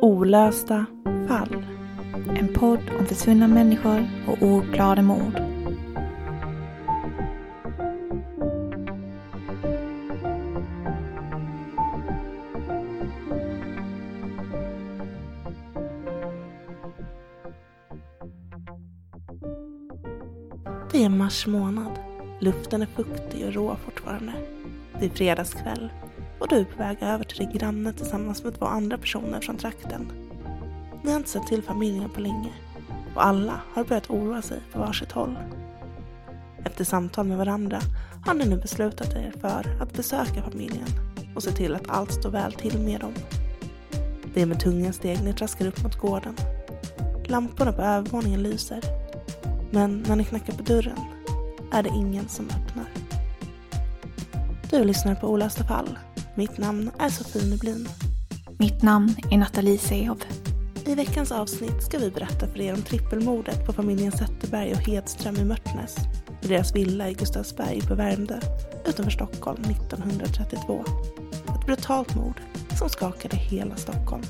Olösta fall. En podd om försvunna människor och ouppklarade mord. Det är mars månad. Luften är fuktig och rå fortfarande. Det är fredagskväll och du är på väg över till din granne tillsammans med två andra personer från trakten. Ni har inte sett till familjen på länge och alla har börjat oroa sig på varsitt håll. Efter samtal med varandra har ni nu beslutat er för att besöka familjen och se till att allt står väl till med dem. Det är med tunga steg ni traskar upp mot gården. Lamporna på övervåningen lyser. Men när ni knackar på dörren är det ingen som öppnar. Du lyssnar på Olösta fall. Mitt namn är Sofie Nublin. Mitt namn är Nathalie Sehoff. I veckans avsnitt ska vi berätta för er om trippelmordet på familjen Zetterberg och Hedström i Mörtnäs i deras villa i Gustavsberg på Värmdö utanför Stockholm 1932. Ett brutalt mord som skakade hela Stockholm.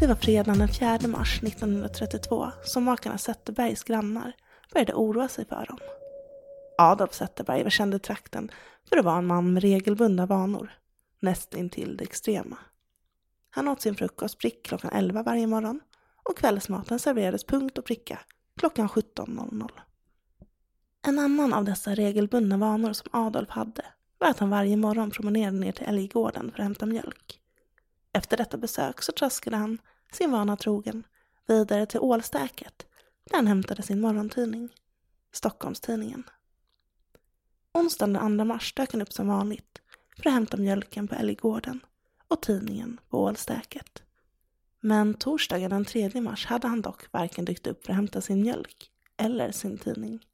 Det var fredagen den 4 mars 1932 som makarna Zetterbergs grannar började oroa sig för dem. Adolf Zetterberg var känd i trakten för att vara en man med regelbundna vanor, näst intill det extrema. Han åt sin frukost prick klockan 11 varje morgon och kvällsmaten serverades punkt och pricka klockan 17.00. En annan av dessa regelbundna vanor som Adolf hade var att han varje morgon promenerade ner till Älggården för att hämta mjölk. Efter detta besök så traskade han, sin vana trogen, vidare till Ålstäket där han hämtade sin morgontidning, Stockholms-Tidningen. Onsdagen den 2 mars dök han upp som vanligt för att hämta mjölken på Älggården och tidningen på Ålstäket. Men torsdagen den 3 mars hade han dock varken dykt upp för att hämta sin mjölk eller sin tidning.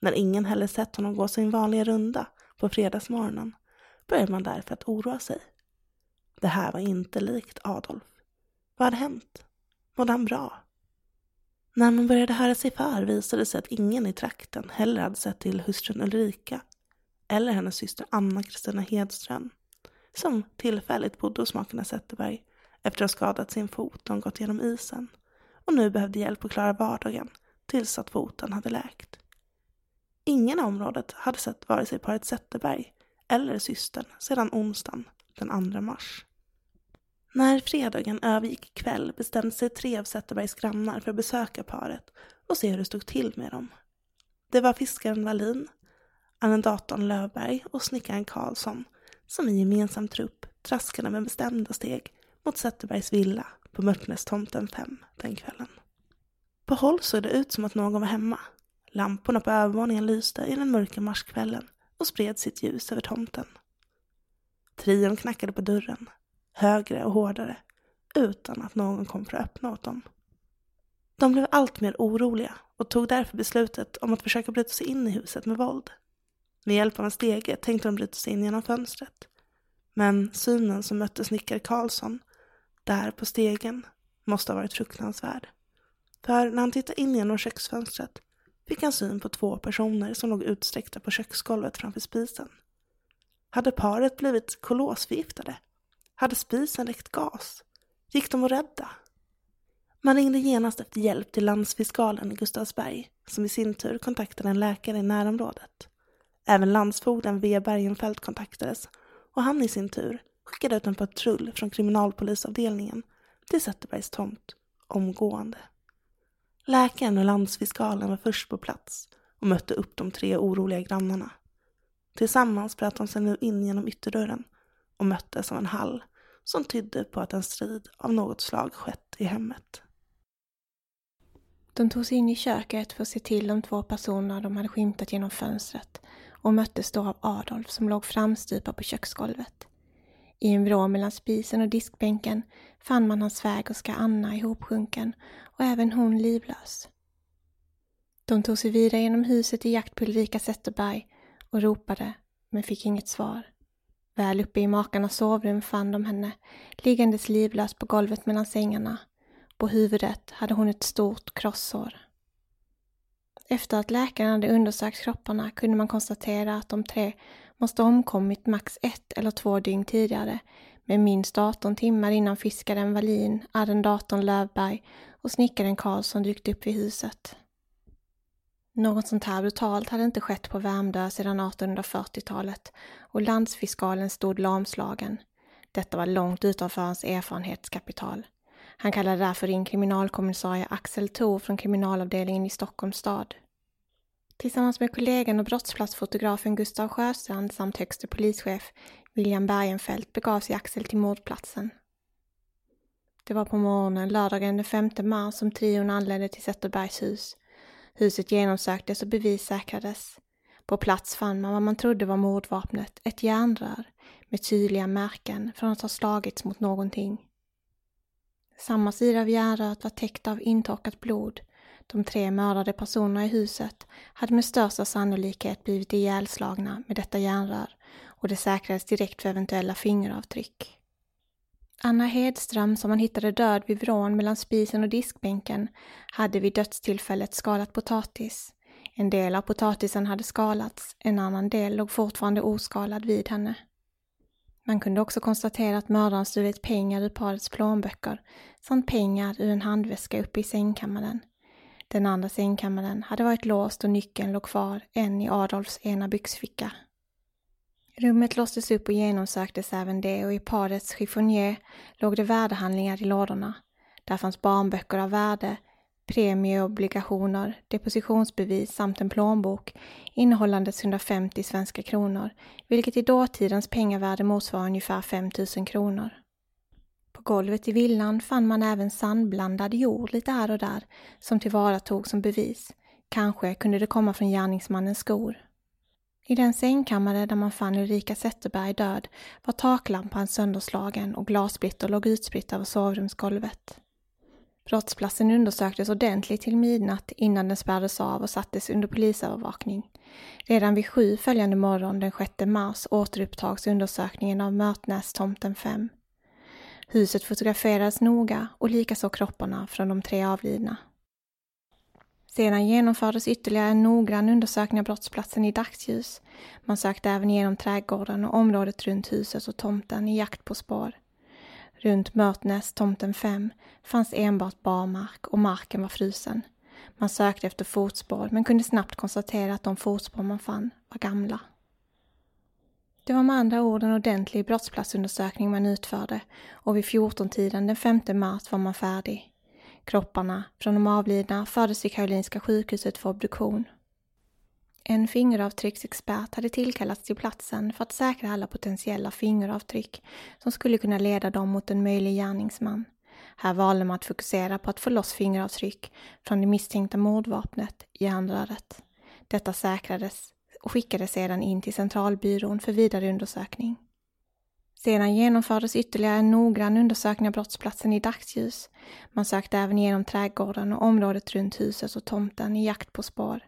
När ingen heller sett honom gå sin vanliga runda på fredagsmorgonen började man därför att oroa sig. Det här var inte likt Adolf. Vad hade hänt? Mådde han bra? När man började höra sig för visade det sig att ingen i trakten heller hade sett till hustrun Ulrika eller hennes syster Anna-Kristina Hedström som tillfälligt bodde hos makarna Zetterberg efter att ha skadat sin fot och gått genom isen och nu behövde hjälp att klara vardagen tills att foten hade läkt. Ingen i området hade sett vare sig paret Zetterberg eller systern sedan onsdagen den 2 mars. När fredagen övergick kväll bestämde sig tre av Zetterbergs grannar för att besöka paret och se hur det stod till med dem. Det var fiskaren Wallin, arrendatorn Lövberg och snickaren Karlsson som i gemensam trupp traskade med bestämda steg mot Zetterbergs villa på Mörtnästomten 5 den kvällen. På håll såg det ut som att någon var hemma. Lamporna på övervåningen lyste i den mörka marskvällen och spred sitt ljus över tomten. Trion knackade på dörren, högre och hårdare, utan att någon kom för att öppna åt dem. De blev allt mer oroliga och tog därför beslutet om att försöka bryta sig in i huset med våld. Med hjälp av en stege tänkte de bryta sig in genom fönstret. Men synen som mötte snickare Karlsson, där på stegen, måste ha varit fruktansvärd. För när han tittade in genom köksfönstret fick han syn på två personer som låg utsträckta på köksgolvet framför spisen. Hade paret blivit kolosförgiftade? Hade spisen läckt gas? Gick de att rädda? Man ringde genast efter hjälp till landsfiskalen i Gustavsberg, som i sin tur kontaktade en läkare i närområdet. Även landsfogden V. Bergenfeldt kontaktades och han i sin tur skickade ut en patrull från kriminalpolisavdelningen till Zetterbergs tomt omgående. Läkaren och landsfiskalen var först på plats och mötte upp de tre oroliga grannarna. Tillsammans bröt de sig nu in genom ytterdörren och möttes av en hall som tydde på att en strid av något slag skett i hemmet. De tog sig in i köket för att se till de två personerna de hade skymtat genom fönstret och möttes då av Adolf som låg framstupad på köksgolvet. I en vrå mellan spisen och diskbänken fann man hans svägerska Anna ihopsjunken och även hon livlös. De tog sig vidare genom huset i jakt på Ulrika Zetterberg och ropade, men fick inget svar. Väl uppe i makarnas sovrum fann de henne, liggandes livlös på golvet mellan sängarna. På huvudet hade hon ett stort krossår. Efter att läkaren hade undersökt kropparna kunde man konstatera att de tre måste ha omkommit max ett eller två dygn tidigare med minst 18 timmar innan fiskaren Wallin, arrendatorn Lövberg och snickaren Karlsson dykt upp vid huset. Något sånt här brutalt hade inte skett på Värmdö sedan 1840-talet och landsfiskalen stod lamslagen. Detta var långt utanför hans erfarenhetskapital. Han kallade därför in kriminalkommissarie Axel Thor från kriminalavdelningen i Stockholms stad. Tillsammans med kollegan och brottsplatsfotografen Gustav Sjöstrand samt högste polischef William Bergenfeldt begav sig Axel till mordplatsen. Det var på morgonen lördagen den 5 mars som trion anlände till Zetterbergs hus. Huset genomsöktes och bevis säkrades. På plats fann man vad man trodde var mordvapnet, ett järnrör med tydliga märken från att ha slagits mot någonting. Samma sida av järnröret var täckt av intorkat blod. De tre mördade personerna i huset hade med största sannolikhet blivit ihjälslagna med detta järnrör och det säkrades direkt för eventuella fingeravtryck. Anna Hedström, som man hittade död vid vrån mellan spisen och diskbänken, hade vid dödstillfället skalat potatis. En del av potatisen hade skalats, en annan del låg fortfarande oskalad vid henne. Man kunde också konstatera att mördaren stulit pengar ur parets plånböcker samt pengar ur en handväska uppe i sängkammaren. Den andra sängkammaren hade varit låst och nyckeln låg kvar, än i Adolfs ena byxficka. Rummet låstes upp och genomsöktes även det och i parets chiffonier låg det värdehandlingar i lådorna. Där fanns barnböcker av värde, premieobligationer, depositionsbevis samt en plånbok innehållandes 150 svenska kronor, vilket i dåtidens pengavärde motsvarar ungefär 5 000 kronor. På golvet i villan fann man även sandblandad jord lite här och där som tillvaratogs som bevis. Kanske kunde det komma från gärningsmannens skor. I den sängkammare där man fann Ulrika Zetterberg död var taklampan sönderslagen och glassplitter låg utspritt över sovrumsgolvet. Brottsplatsen undersöktes ordentligt till midnatt innan den spärrades av och sattes under polisövervakning. Redan vid sju följande morgon den 6 mars återupptags undersökningen av Mörtnästomten 5. Huset fotograferades noga och likaså kropparna från de tre avlidna. Sedan genomfördes ytterligare en noggrann undersökning av brottsplatsen i dagsljus. Man sökte även igenom trädgården och området runt huset och tomten i jakt på spår. Runt Mörtnäs, tomten 5, fanns enbart barmark och marken var frusen. Man sökte efter fotspår men kunde snabbt konstatera att de fotspår man fann var gamla. Det var med andra ord en ordentlig brottsplatsundersökning man utförde och vid 14-tiden den 5 mars var man färdig. Kropparna från de avlidna fördes till Karolinska sjukhuset för obduktion. En fingeravtrycksexpert hade tillkallats till platsen för att säkra alla potentiella fingeravtryck som skulle kunna leda dem mot en möjlig gärningsman. Här valde man att fokusera på att få loss fingeravtryck från det misstänkta mordvapnet, järnröret. Detta säkrades och skickades sedan in till Centralbyrån för vidare undersökning. Sedan genomfördes ytterligare en noggrann undersökning av brottsplatsen i dagsljus. Man sökte även igenom trädgården och området runt huset och tomten i jakt på spår.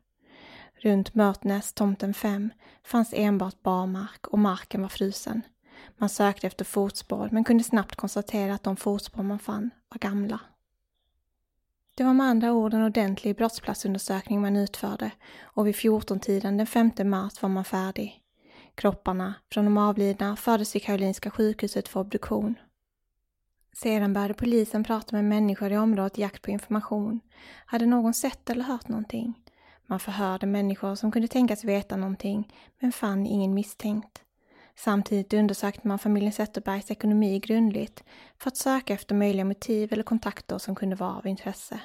Runt Mörtnäs, tomten 5, fanns enbart barmark och marken var frusen. Man sökte efter fotspår men kunde snabbt konstatera att de fotspår man fann var gamla. Det var med andra ord en ordentlig brottsplatsundersökning man utförde och vid 14-tiden den 5 mars var man färdig. Kropparna från de avlidna fördes till Karolinska sjukhuset för obduktion. Sedan började polisen prata med människor i området i jakt på information. Hade någon sett eller hört någonting? Man förhörde människor som kunde tänkas veta någonting, men fann ingen misstänkt. Samtidigt undersökte man familjen Zetterbergs ekonomi grundligt för att söka efter möjliga motiv eller kontakter som kunde vara av intresse.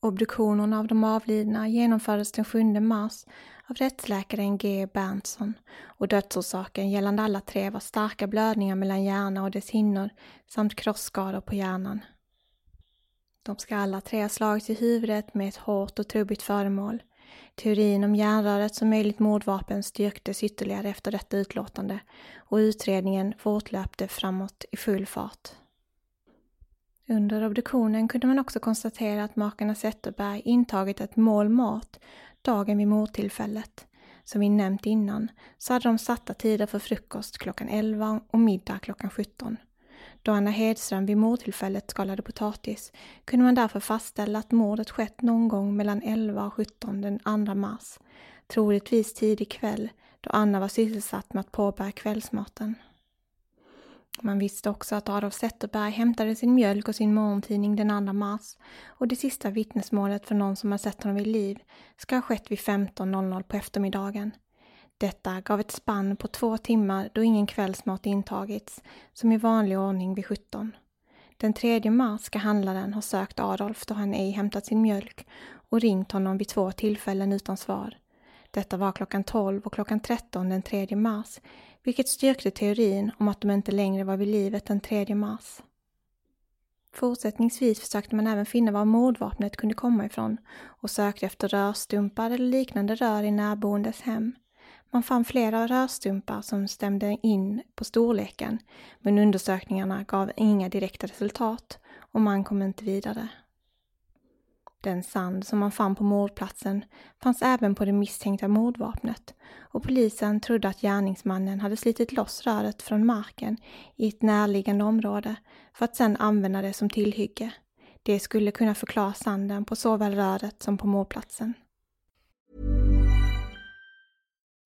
Obduktionerna av de avlidna genomfördes den 7 mars av rättsläkaren G. Berntsson och dödsorsaken gällande alla tre var starka blödningar mellan hjärna och dess hinnor samt krossskador på hjärnan. De ska alla tre ha slagits i huvudet med ett hårt och trubbigt föremål. Teorin om järnröret som möjligt mordvapen styrktes ytterligare efter detta utlåtande och utredningen fortlöpte framåt i full fart. Under obduktionen kunde man också konstatera att makarna Zetterberg intagit ett mål mat dagen vid mordtillfället. Som vi nämnt innan så hade de satta tider för frukost klockan 11 och middag klockan 17. Då Anna Hedström vid mordtillfället skalade potatis kunde man därför fastställa att mordet skett någon gång mellan 11 och 17 den 2 mars, troligtvis tidig kväll då Anna var sysselsatt med att påbörja kvällsmaten. Man visste också att Adolf Zetterberg hämtade sin mjölk och sin morgontidning den 2 mars och det sista vittnesmålet för någon som har sett honom vid liv ska ha skett vid 15.00 på eftermiddagen. Detta gav ett spann på två timmar då ingen kvällsmat intagits, som i vanlig ordning vid 17. Den 3 mars ska handlaren ha sökt Adolf då han ej hämtat sin mjölk och ringt honom vid två tillfällen utan svar. Detta var klockan 12 och klockan 13 den 3 mars, vilket styrkte teorin om att de inte längre var vid livet den 3 mars. Fortsättningsvis försökte man även finna var mordvapnet kunde komma ifrån och sökte efter rörstumpar eller liknande rör i närboendes hem. Man fann flera rörstumpar som stämde in på storleken, men undersökningarna gav inga direkta resultat och man kom inte vidare. Den sand som man fann på mordplatsen fanns även på det misstänkta mordvapnet och polisen trodde att gärningsmannen hade slitit loss röret från marken i ett närliggande område för att sedan använda det som tillhygge. Det skulle kunna förklara sanden på såväl röret som på mordplatsen.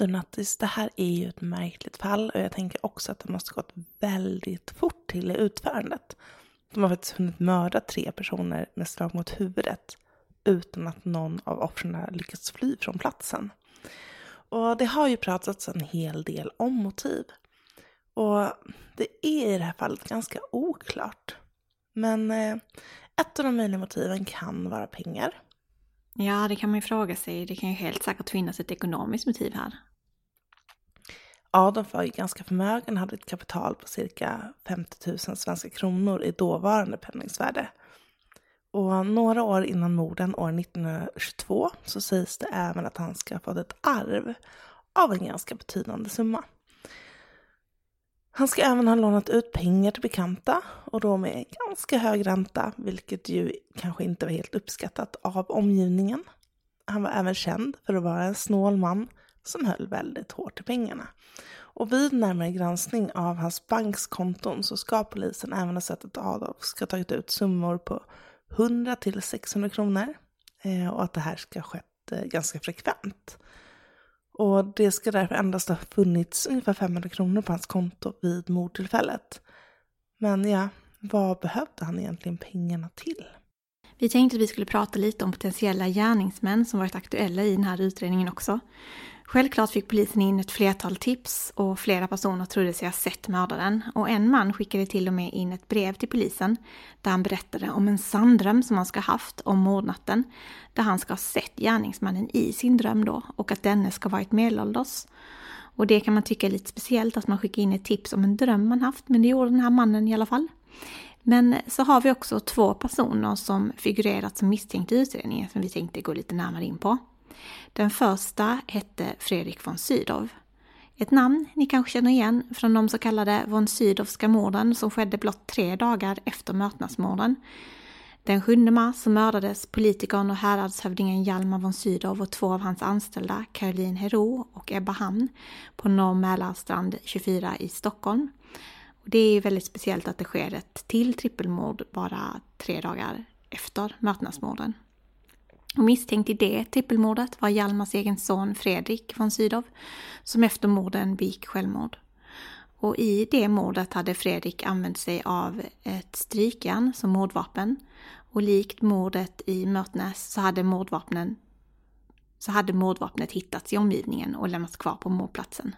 du Nattis, det här är ju ett märkligt fall och jag tänker också att det måste gått väldigt fort till i utförandet. De har faktiskt hunnit mörda tre personer med slag mot huvudet utan att någon av offren lyckats fly från platsen. Och det har ju pratats en hel del om motiv. Och det är i det här fallet ganska oklart. Men eh, ett av de möjliga motiven kan vara pengar. Ja, det kan man ju fråga sig. Det kan ju helt säkert finnas ett ekonomiskt motiv här. Adolf var ju ganska förmögen, hade ett kapital på cirka 50 000 svenska kronor i dåvarande penningsvärde. Och några år innan morden, år 1922, så sägs det även att han ska ha fått ett arv av en ganska betydande summa. Han ska även ha lånat ut pengar till bekanta och då med ganska hög ränta, vilket ju kanske inte var helt uppskattat av omgivningen. Han var även känd för att vara en snål man som höll väldigt hårt i pengarna. Och vid närmare granskning av hans bankskonton så ska polisen även ha sett att Adolf ska ha tagit ut summor på 100 till 600 kronor eh, och att det här ska ha skett eh, ganska frekvent. Och det ska därför endast ha funnits ungefär 500 kronor på hans konto vid mordtillfället. Men ja, vad behövde han egentligen pengarna till? Vi tänkte att vi skulle prata lite om potentiella gärningsmän som varit aktuella i den här utredningen också. Självklart fick polisen in ett flertal tips och flera personer trodde sig ha sett mördaren. Och en man skickade till och med in ett brev till polisen där han berättade om en sanndröm som han ska ha haft om mordnatten. Där han ska ha sett gärningsmannen i sin dröm då och att denne ska varit medelålders. Och det kan man tycka är lite speciellt att man skickar in ett tips om en dröm man haft, men det gjorde den här mannen i alla fall. Men så har vi också två personer som figurerat som misstänkta i utredningen som vi tänkte gå lite närmare in på. Den första hette Fredrik von Sydow. Ett namn ni kanske känner igen från de så kallade von Sydowska morden som skedde blott tre dagar efter mötnadsmorden. Den 7 mars mördades politikern och häradshövdingen Hjalmar von Sydow och två av hans anställda, Caroline Hero och Ebba Hamn, på Norr Mälarstrand 24 i Stockholm. Det är väldigt speciellt att det sker ett till trippelmord bara tre dagar efter mötnadsmorden. Och misstänkt i det trippelmordet var Hjalmars egen son Fredrik von Sydow, som efter morden begick självmord. Och i det mordet hade Fredrik använt sig av ett strykjärn som mordvapen. Och likt mordet i Mörtnäs så hade mordvapnen så hade mordvapnet hittats i omgivningen och lämnats kvar på mordplatsen.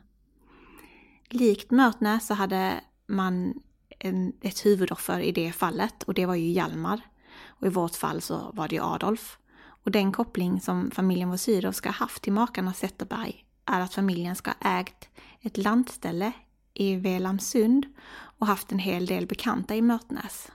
Likt Mörtnäs så hade man en, ett huvudoffer i det fallet och det var ju Hjalmar. Och i vårt fall så var det ju Adolf. Och den koppling som familjen Vosyrov ska ha haft till makarna Zetterberg är att familjen ska ha ägt ett lantställe i Velamsund och haft en hel del bekanta i Mörtnäs.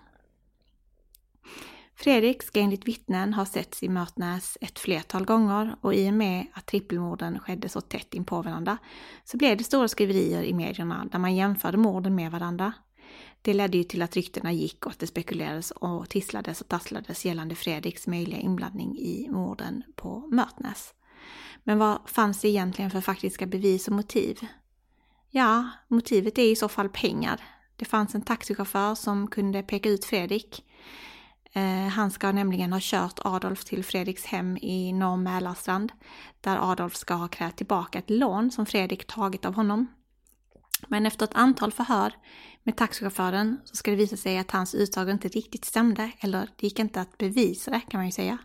Fredrik ska enligt vittnen ha setts i Mörtnäs ett flertal gånger och i och med att trippelmorden skedde så tätt in på varandra så blev det stora skriverier i medierna där man jämförde morden med varandra. Det ledde ju till att ryktena gick och att det spekulerades och tisslades och tasslades gällande Fredriks möjliga inblandning i morden på Mörtnäs. Men vad fanns det egentligen för faktiska bevis och motiv? Ja, motivet är i så fall pengar. Det fanns en taxichaufför som kunde peka ut Fredrik. Eh, han ska nämligen ha kört Adolf till Fredriks hem i Norr Mälarstrand, där Adolf ska ha krävt tillbaka ett lån som Fredrik tagit av honom. Men efter ett antal förhör med taxichauffören så ska det visa sig att hans uttag inte riktigt stämde, eller det gick inte att bevisa det kan man ju säga.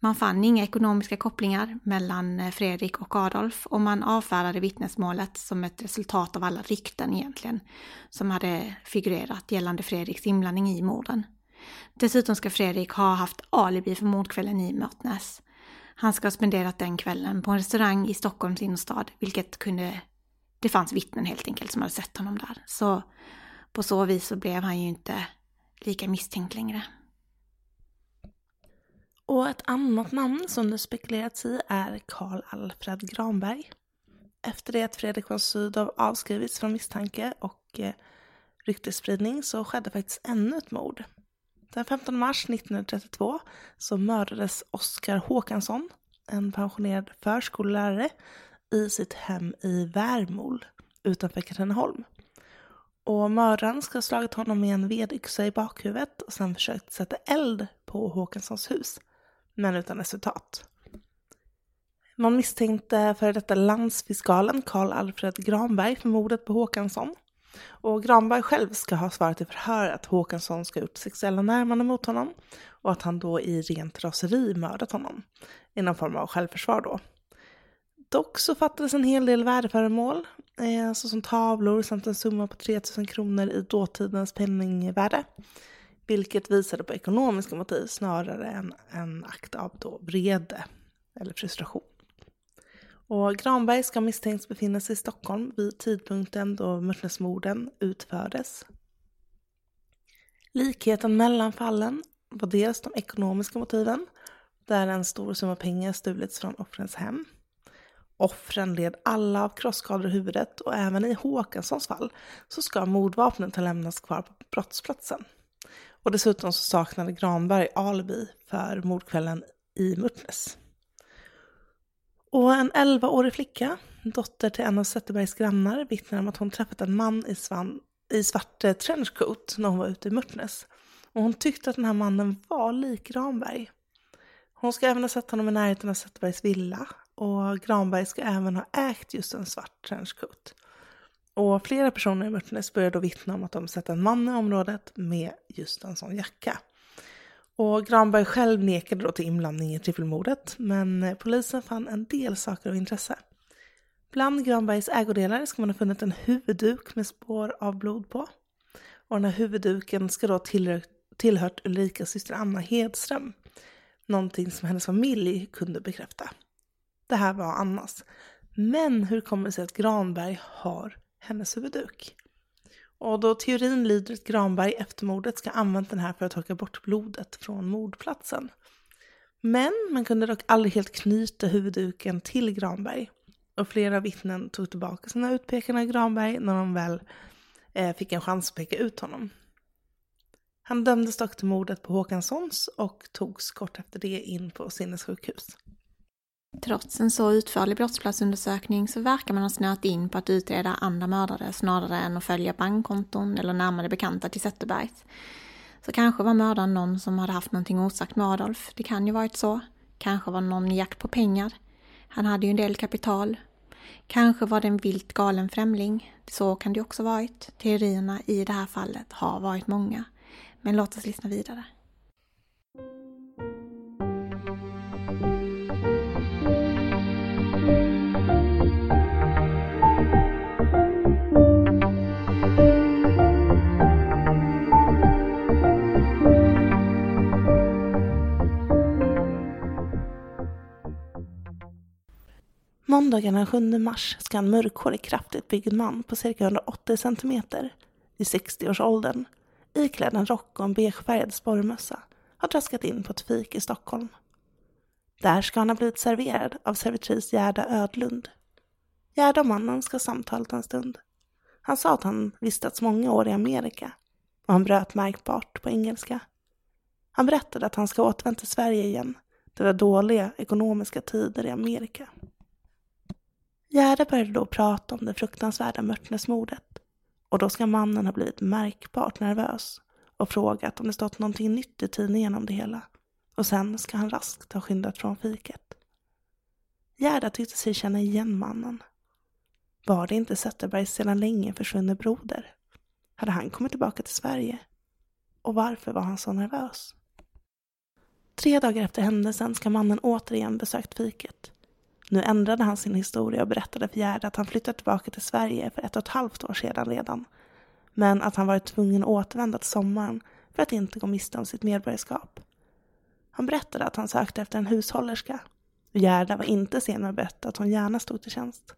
Man fann inga ekonomiska kopplingar mellan eh, Fredrik och Adolf och man avfärdade vittnesmålet som ett resultat av alla rykten egentligen som hade figurerat gällande Fredriks inblandning i morden. Dessutom ska Fredrik ha haft alibi för mordkvällen i Mörtnäs. Han ska ha spenderat den kvällen på en restaurang i Stockholms innerstad, vilket kunde... Det fanns vittnen helt enkelt som hade sett honom där. Så på så vis så blev han ju inte lika misstänkt längre. Och ett annat namn som det spekulerats i är Karl Alfred Granberg. Efter det att Fredrik von Sydow avskrivits från misstanke och eh, ryktesspridning så skedde faktiskt ännu ett mord. Den 15 mars 1932 så mördades Oskar Håkansson, en pensionerad förskollärare, i sitt hem i Värmol utanför Katrineholm. Och mördaren ska ha slagit honom med en vedyxa i bakhuvudet och sen försökt sätta eld på Håkanssons hus, men utan resultat. Man misstänkte för detta landsfiskalen Karl Alfred Granberg för mordet på Håkansson. Och Granberg själv ska ha svarat i förhör att Håkansson ska ha gjort sexuella närmanden mot honom och att han då i rent raseri mördat honom. I någon form av självförsvar då. Dock så fattades en hel del värdeföremål, eh, såsom tavlor samt en summa på 3000 kronor i dåtidens penningvärde. Vilket visade på ekonomiska motiv snarare än en akt av då vrede eller frustration. Och Granberg ska misstänks befinna sig i Stockholm vid tidpunkten då Mörtnäsmorden utfördes. Likheten mellan fallen var dels de ekonomiska motiven, där en stor summa pengar stulits från offrens hem. Offren led alla av krosskador i huvudet och även i Håkanssons fall så ska mordvapnet ha lämnats kvar på brottsplatsen. Och dessutom så saknade Granberg alibi för mordkvällen i Murtnäs. Och en 11-årig flicka, dotter till en av Zetterbergs grannar, vittnar om att hon träffat en man i, svan, i svart eh, trenchcoat när hon var ute i Murtnäs. Och hon tyckte att den här mannen var lik Granberg. Hon ska även ha sett honom i närheten av Zetterbergs villa och Granberg ska även ha ägt just en svart trenchcoat. Och flera personer i Mörtnäs började då vittna om att de sett en man i området med just en sån jacka. Och Granberg själv nekade då till inblandning i trippelmordet, men eh, polisen fann en del saker av intresse. Bland Granbergs ägodelar ska man ha funnit en huvudduk med spår av blod på. Och den här huvudduken ska då tillhört Ulrikas syster Anna Hedström. Någonting som hennes familj kunde bekräfta. Det här var Annas. Men hur kommer det sig att Granberg har hennes huvudduk? Och då teorin lyder att Granberg efter mordet ska ha använt den här för att torka bort blodet från mordplatsen. Men man kunde dock aldrig helt knyta huvudduken till Granberg. Och flera vittnen tog tillbaka sina utpekanden av Granberg när de väl eh, fick en chans att peka ut honom. Han dömdes dock till mordet på Håkanssons och togs kort efter det in på sinnessjukhus. Trots en så utförlig brottsplatsundersökning så verkar man ha snöat in på att utreda andra mördare snarare än att följa bankkonton eller närmare bekanta till Zetterbergs. Så kanske var mördaren någon som hade haft någonting osagt med Adolf. Det kan ju varit så. Kanske var någon i jakt på pengar. Han hade ju en del kapital. Kanske var det en vilt galen främling. Så kan det också varit. Teorierna i det här fallet har varit många. Men låt oss lyssna vidare. Måndagen den 7 mars ska en mörkhårig kraftigt byggd man på cirka 180 centimeter i 60-årsåldern iklädd en rock och en beigefärgad sporrmössa har traskat in på ett fik i Stockholm. Där ska han ha blivit serverad av servitris Gerda Ödlund. Gerda och mannen ska ha samtalat en stund. Han sa att han vistats många år i Amerika och han bröt märkbart på engelska. Han berättade att han ska återvända till Sverige igen. Det var dåliga ekonomiska tider i Amerika. Gerda började då prata om det fruktansvärda Mörtnäsmordet och då ska mannen ha blivit märkbart nervös och frågat om det stått någonting nytt i tidningen om det hela. Och sen ska han raskt ha skyndat från fiket. Gerda tyckte sig känna igen mannen. Var det inte Zetterbergs sedan länge försvunne broder? Hade han kommit tillbaka till Sverige? Och varför var han så nervös? Tre dagar efter händelsen ska mannen återigen besökt fiket. Nu ändrade han sin historia och berättade för Gerda att han flyttat tillbaka till Sverige för ett och ett halvt år sedan redan. Men att han varit tvungen att återvända till sommaren för att inte gå miste om sitt medborgarskap. Han berättade att han sökte efter en hushållerska. Gerda var inte sen med att berätta att hon gärna stod till tjänst.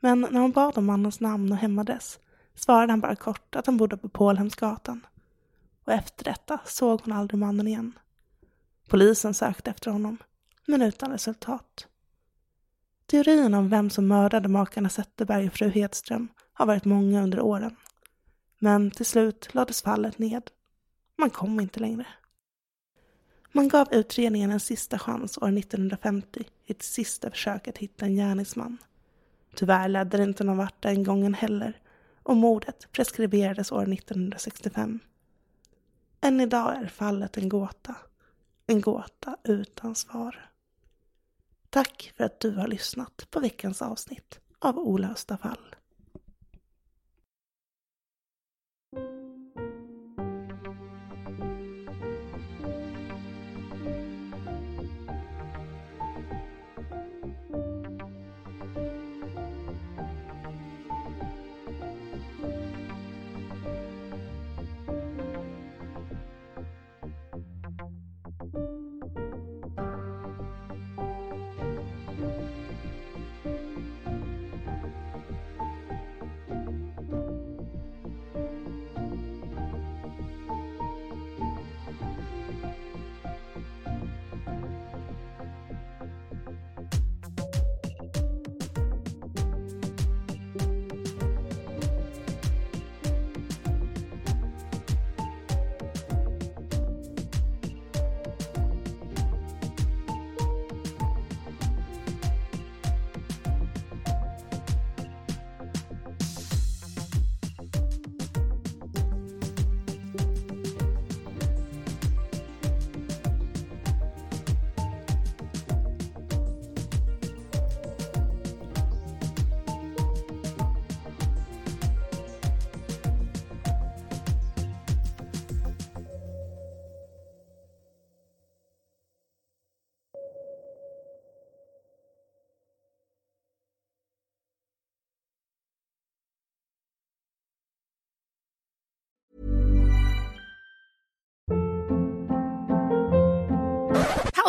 Men när hon bad om mannens namn och hemadress svarade han bara kort att han bodde på Pålhemsgatan. Och efter detta såg hon aldrig mannen igen. Polisen sökte efter honom, men utan resultat. Teorierna om vem som mördade makarna Zetterberg och fru Hedström har varit många under åren. Men till slut lades fallet ned. Man kom inte längre. Man gav utredningen en sista chans år 1950 i ett sista försök att hitta en gärningsman. Tyvärr ledde det inte någon vart den gången heller och mordet preskriberades år 1965. Än idag är fallet en gåta. En gåta utan svar. Tack för att du har lyssnat på veckans avsnitt av Olösta fall.